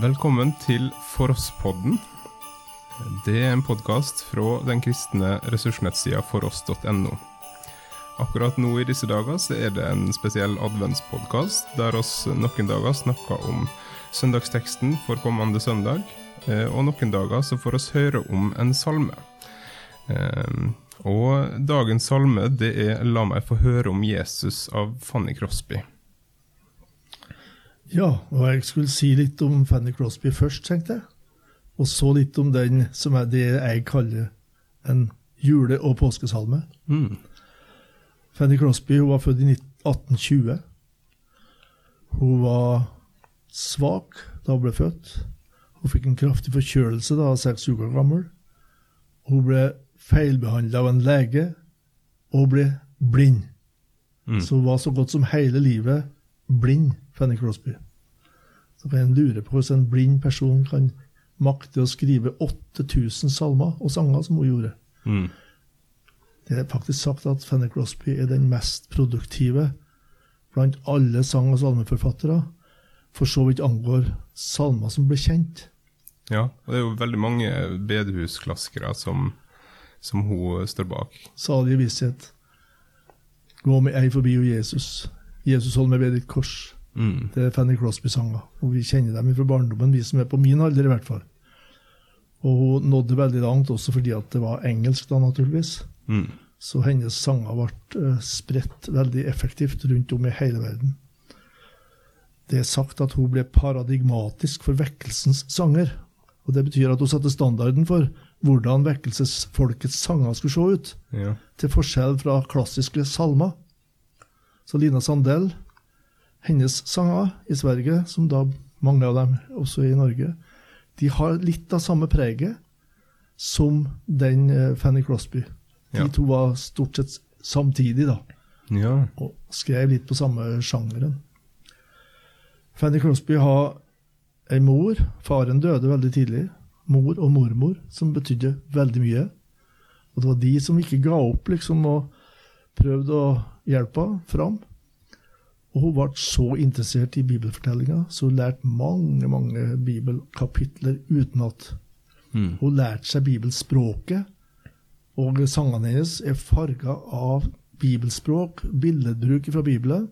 Velkommen til For oss-podden. Det er en podkast fra den kristne ressursnettsida foross.no. Akkurat nå i disse dager så er det en spesiell adventspodkast der oss noen dager snakker om søndagsteksten for kommende søndag, eh, og noen dager så får oss høre om en salme. Eh, og dagens salme det er 'La meg få høre om Jesus' av Fanny Crosby. Ja, og jeg skulle si litt om Fanny Crosby først, tenkte jeg. Og så litt om den som er det jeg kaller en jule- og påskesalme. Mm. Fanny Crosby hun var født i 1820. Hun var svak da hun ble født. Hun fikk en kraftig forkjølelse da hun var seks uker gammel. Hun ble feilbehandla av en lege, og ble blind. Mm. Så hun var så godt som hele livet blind, Fanny Crosby. Så kan en lure på hvordan en blind person kan makte å skrive 8000 salmer og sanger som hun gjorde. Mm. Det er faktisk sagt at Fanny Crosby er den mest produktive blant alle sang- og salmeforfattere, for så vidt angår salmer som ble kjent. Ja, og det er jo veldig mange bedehusklassikere som, som hun står bak. Salige visshet. Gå med ei forbi og Jesus. Jesus hold meg ved ditt kors. Mm. Det er Fanny Crosby-sanger, og vi kjenner dem fra barndommen, vi som er på min alder i hvert fall. Og hun nådde veldig langt også fordi at det var engelsk, da, naturligvis. Mm. Så hennes sanger ble eh, spredt veldig effektivt rundt om i hele verden. Det er sagt at hun ble paradigmatisk for vekkelsens sanger. Og Det betyr at hun satte standarden for hvordan vekkelsesfolkets sanger skulle se ut, Ja. til forskjell fra klassiske salmer. Så Lina Sandell, hennes sanger i Sverige, som da mange av dem også i Norge, de har litt av samme preget som den eh, Fanny Crosby. De Ja. to var stort sett samtidig, da, ja. og skrev litt på samme sjangeren. Fanny Crosby har ei mor. Faren døde veldig tidlig. Mor og mormor, som betydde veldig mye. Og det var de som ikke ga opp, liksom, og prøvde å hjelpe henne fram. Og hun ble så interessert i bibelfortellinga, så hun lærte mange mange bibelkapitler utenat. Mm. Hun lærte seg bibelspråket, og sangene hennes er farga av bibelspråk, billedbruk fra Bibelen,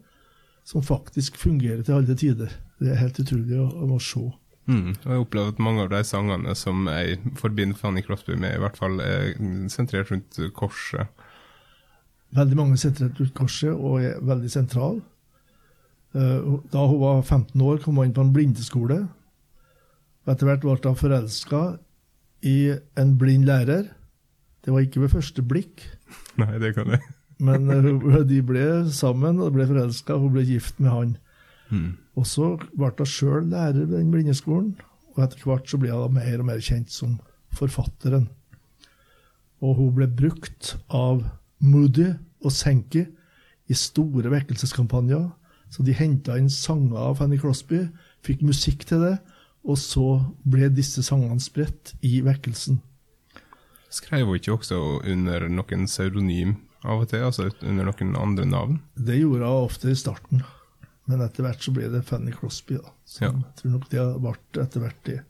som faktisk fungerer til alle tider. Det er helt utrolig å, å se. Mm. Og jeg opplever at mange av de sangene som jeg forbinder Fanny Crosby med, i hvert fall er sentrert rundt korset. Veldig mange er sentrert rundt korset og er veldig sentral. Eh, Da hun var 15 år, kom hun inn på en blindeskole. Etter hvert ble hun forelska i en blind lærer. Det var ikke ved første blikk, Nei, det kan jeg. men eh, de ble sammen og ble forelska. Hun ble gift med han. Mm. Og så ble hun sjøl lærer ved den blindeskolen, og etter hvert så ble hun mer og mer kjent som forfatteren. Og hun ble brukt av Moody og Senki i store vekkelseskampanjer. Så de henta inn sanger av Fanny Crosby, fikk musikk til det, og så ble disse sangene spredt i vekkelsen. Skrev hun ikke også under noen pseudonym av og til, altså under noen andre navn? Det gjorde hun ofte i starten, men etter hvert så ble det Fanny Crosby. da. Så Ja. Jeg tror nok det har vært etter hvert det.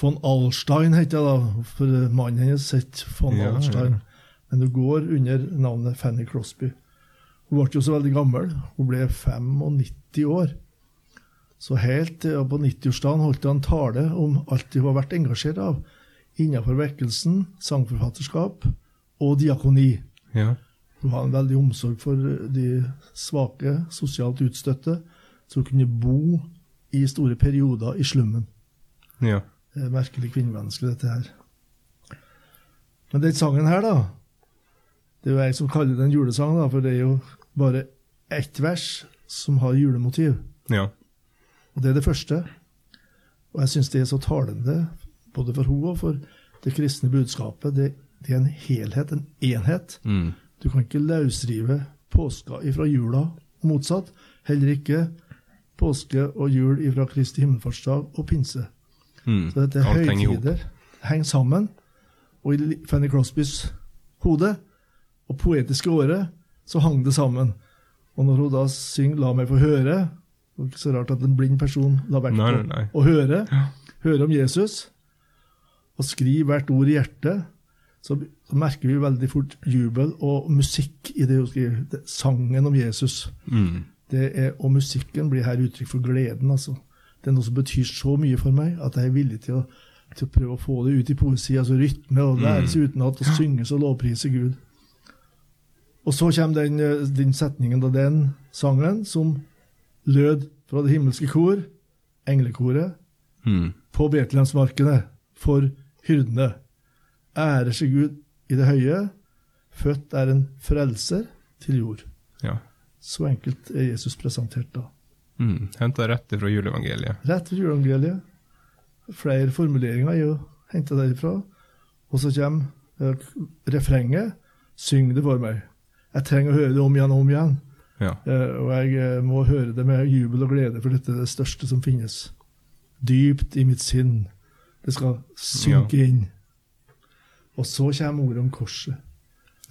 Von Alstein heter jeg da, for mannen hennes het von Ja, ja. Men hun går under navnet Fanny Crosby. Hun ble jo så veldig gammel. Hun ble 95 år. Så helt på 90-årsdagen holdt hun en tale om alt hun har vært engasjert av innenfor vekkelsen, sangforfatterskap og diakoni. Ja. Hun har en veldig omsorg for de svake, sosialt utstøtte, som kunne bo i store perioder i slummen. ja. Det er merkelig kvinnemenneske, dette her. Men den sangen her, da Det er jo jeg som kaller det en julesang, da, for det er jo bare ett vers som har julemotiv. Ja. Og det er det første. Og jeg syns det er så talende, både for henne og for det kristne budskapet. Det, det er en helhet, en enhet. Mm. Du kan ikke løsrive påska ifra jula, og motsatt. Heller ikke påske og jul ifra Kristi himmelfartsdag og pinse. Mm. Så dette er høytider. Henger sammen. Og i Fanny Crosbys hode og poetiske året så hang det sammen. Og når hun da synger 'La meg få høre', Det var ikke så rart at en blind person la vekt på å høre, høre om Jesus og skrive hvert ord i hjertet. Så, så merker vi veldig fort jubel og musikk i det hun skriver. Det, sangen om Jesus. Mm. Det er, og musikken blir her uttrykk for gleden. altså. Det er noe som betyr så mye for meg at jeg er villig til å, til å prøve å få det ut i poesi. altså Rytme og lære seg utenat og synge og lovprise Gud. Og så kommer den, eh, den setningen av den sangen som lød fra det himmelske kor, englekoret, Mm. på Betlehemsmarkene for hyrdene. Ære seg Gud i det høye, født er en frelser til jord. Ja. Så enkelt er Jesus presentert da. Mm. Henta rett fra juleevangeliet. Rett fra juleevangeliet. Flere formuleringer er jo henta derifra. Og så kommer eh, refrenget. Syng det for meg. Jeg trenger å høre det om igjen og om igjen. Ja. Uh, og jeg eh, må høre det med jubel og glede, for dette er det største som finnes. Dypt i mitt sinn. Det skal synke inn. Og så kommer ordet om korset.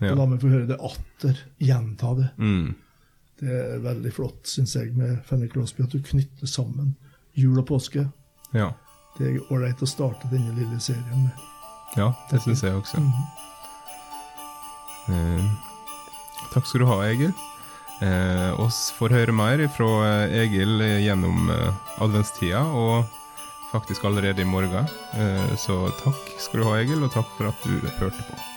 ja. Og la meg få høre det atter. Gjenta det. Mm. Det er veldig flott, syns jeg, med Fanny Crosby, at du knytter sammen jul og påske. ja. Det er ålreit å starte denne lille serien med. Ja, det syns jeg også. Mhm. Eh, takk skal du ha, Egil. Eh, oss får høre mer fra Egil gjennom eh, adventstida, og faktisk allerede i morgen. Eh, så takk skal du ha, Egil, og takk for at du hørte på.